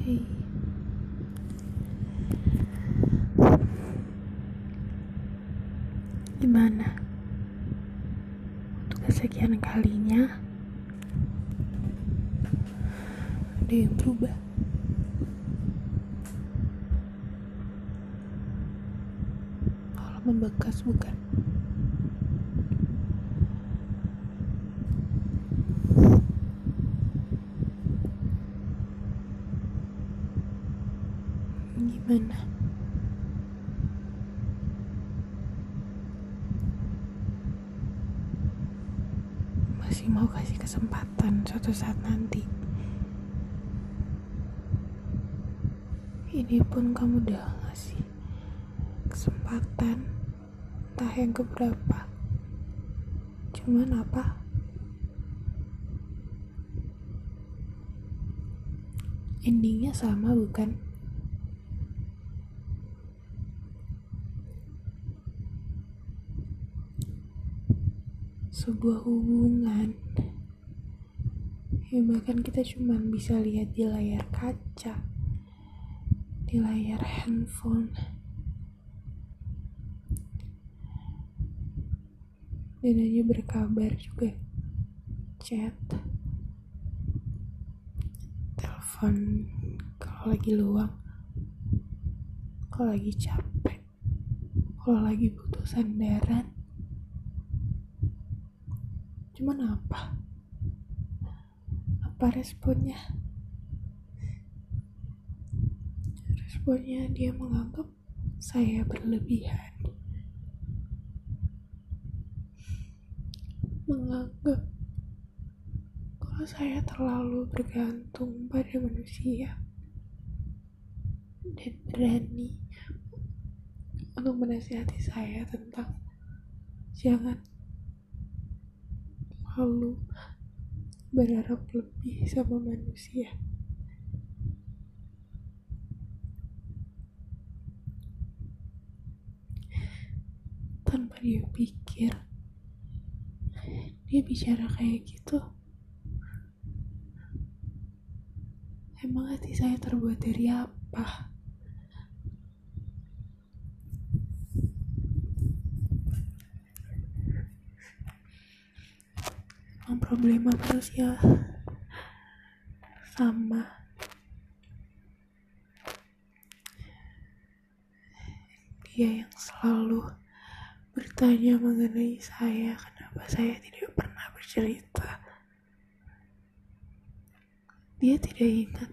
Hey. Gimana? Untuk kesekian kalinya ada yang berubah. Kalau membekas bukan? Masih mau kasih kesempatan suatu saat nanti. Ini pun kamu udah ngasih kesempatan entah yang keberapa. Cuman apa? Endingnya sama bukan? Sebuah hubungan. Yang bahkan kita cuma bisa lihat di layar kaca di layar handphone. Dan hanya berkabar juga chat telepon kalau lagi luang kalau lagi capek kalau lagi butuh sandaran cuman apa? Apa responnya? Responnya dia menganggap saya berlebihan. Menganggap kalau saya terlalu bergantung pada manusia dan berani untuk menasihati saya tentang jangan lalu berharap lebih sama manusia. Tanpa dia pikir, dia bicara kayak gitu. Emang hati saya terbuat dari apa? Problema manusia sama. Dia yang selalu bertanya mengenai saya kenapa saya tidak pernah bercerita. Dia tidak ingat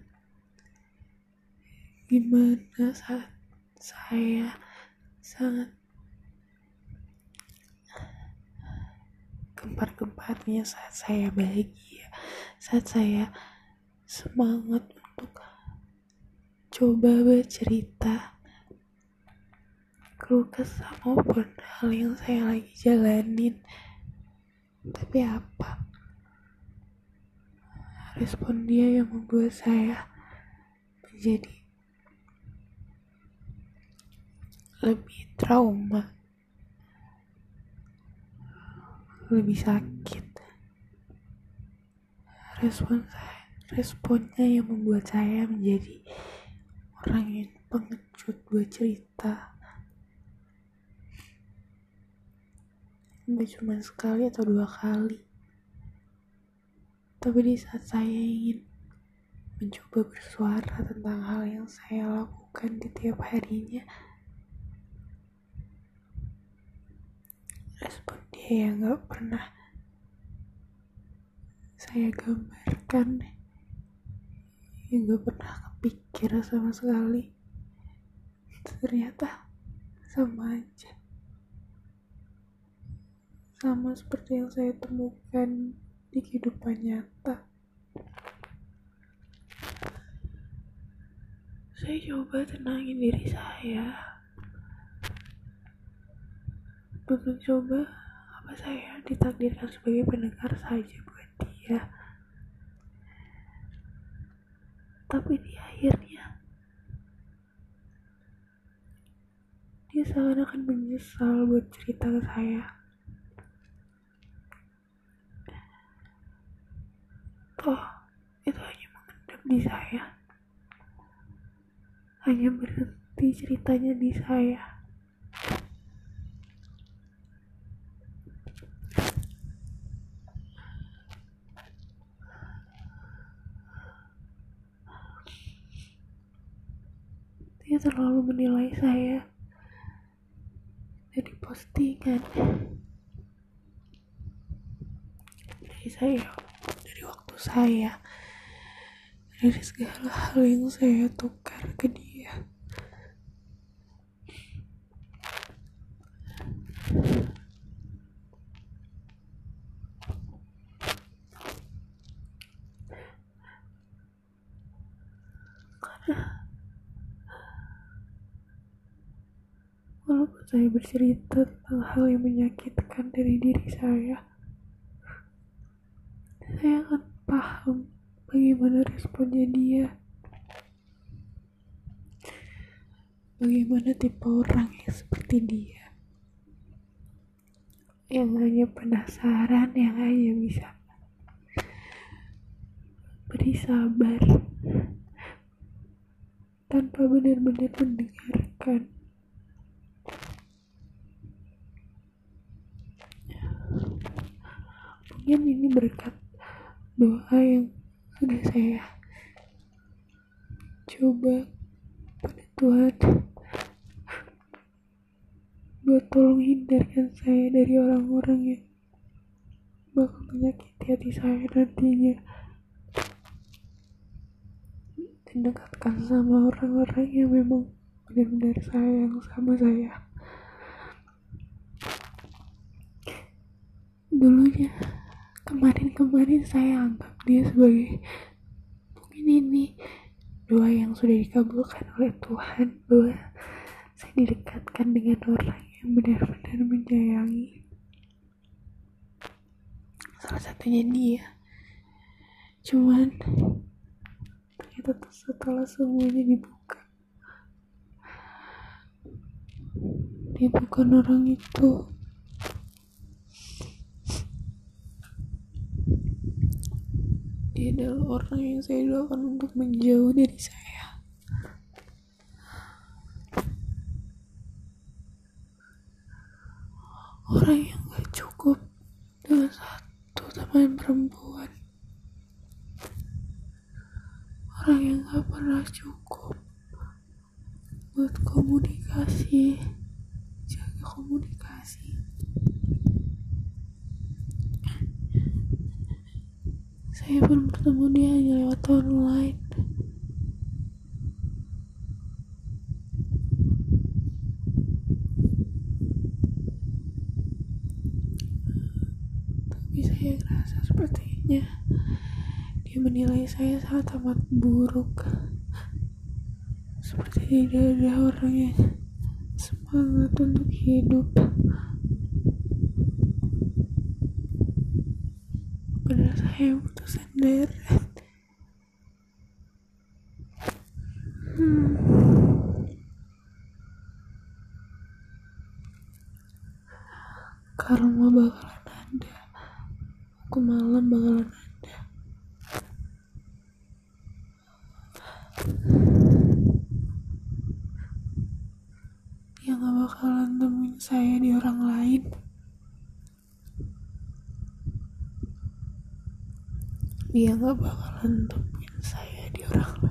gimana saat saya sangat gempar-gemparnya saat saya bahagia saat saya semangat untuk coba bercerita. Keluh kesah maupun hal yang saya lagi jalanin. Tapi apa respon dia yang membuat saya menjadi lebih trauma lebih sakit. Respon saya responnya yang membuat saya menjadi orang yang pengecut buat cerita. Nggak cuma sekali atau dua kali. Tapi di saat saya ingin mencoba bersuara tentang hal yang saya lakukan di tiap harinya respon yang gak pernah. Saya gambarkan yang gak pernah kepikir sama sekali. Ternyata sama aja. Sama seperti yang saya temukan di kehidupan nyata. Saya coba tenangin diri saya. Untuk coba apa saya ditakdirkan sebagai pendengar saja buat dia? Tapi di akhirnya dia seakan-akan menyesal buat cerita ke saya. Toh itu hanya mengendap di saya. Hanya berhenti ceritanya di saya dia terlalu menilai saya. Dari postingan. Dari saya dari waktu saya. Dari segala hal yang saya tukar ke dia walaupun saya bercerita tentang hal yang menyakitkan dari diri saya. Saya akan paham bagaimana responnya dia. Bagaimana tipe orang yang seperti dia. Yang hanya penasaran yang hanya bisa beri sabar. Tanpa benar-benar mendengarkan mungkin ini berkat doa yang sudah saya coba pada Tuhan. Buat tolong hindarkan saya dari orang-orang yang bakal menyakiti hati saya nantinya. Dan dekatkan sama orang-orang yang memang benar-benar sayang sama saya. Dulunya kemarin-kemarin saya anggap dia sebagai mungkin ini doa yang sudah dikabulkan oleh Tuhan bahwa saya didekatkan dengan orang yang benar-benar menyayangi. Salah satunya dia. Cuman ternyata setelah semuanya dibuka dia bukan orang itu dia adalah orang yang saya doakan untuk menjauh dari saya. Orang yang gak cukup dengan satu teman perempuan. Orang yang gak pernah cukup buat komunikasi jaga komunikasi saya pun bertemu dia hanya lewat online tapi saya rasa sepertinya dia menilai saya sangat amat buruk. Seperti tidak ada orang yang semangat untuk hidup saya butuh sendiri hmm. karma bakalan ada aku malam bakalan ada dia nggak bakalan temuin saya di orang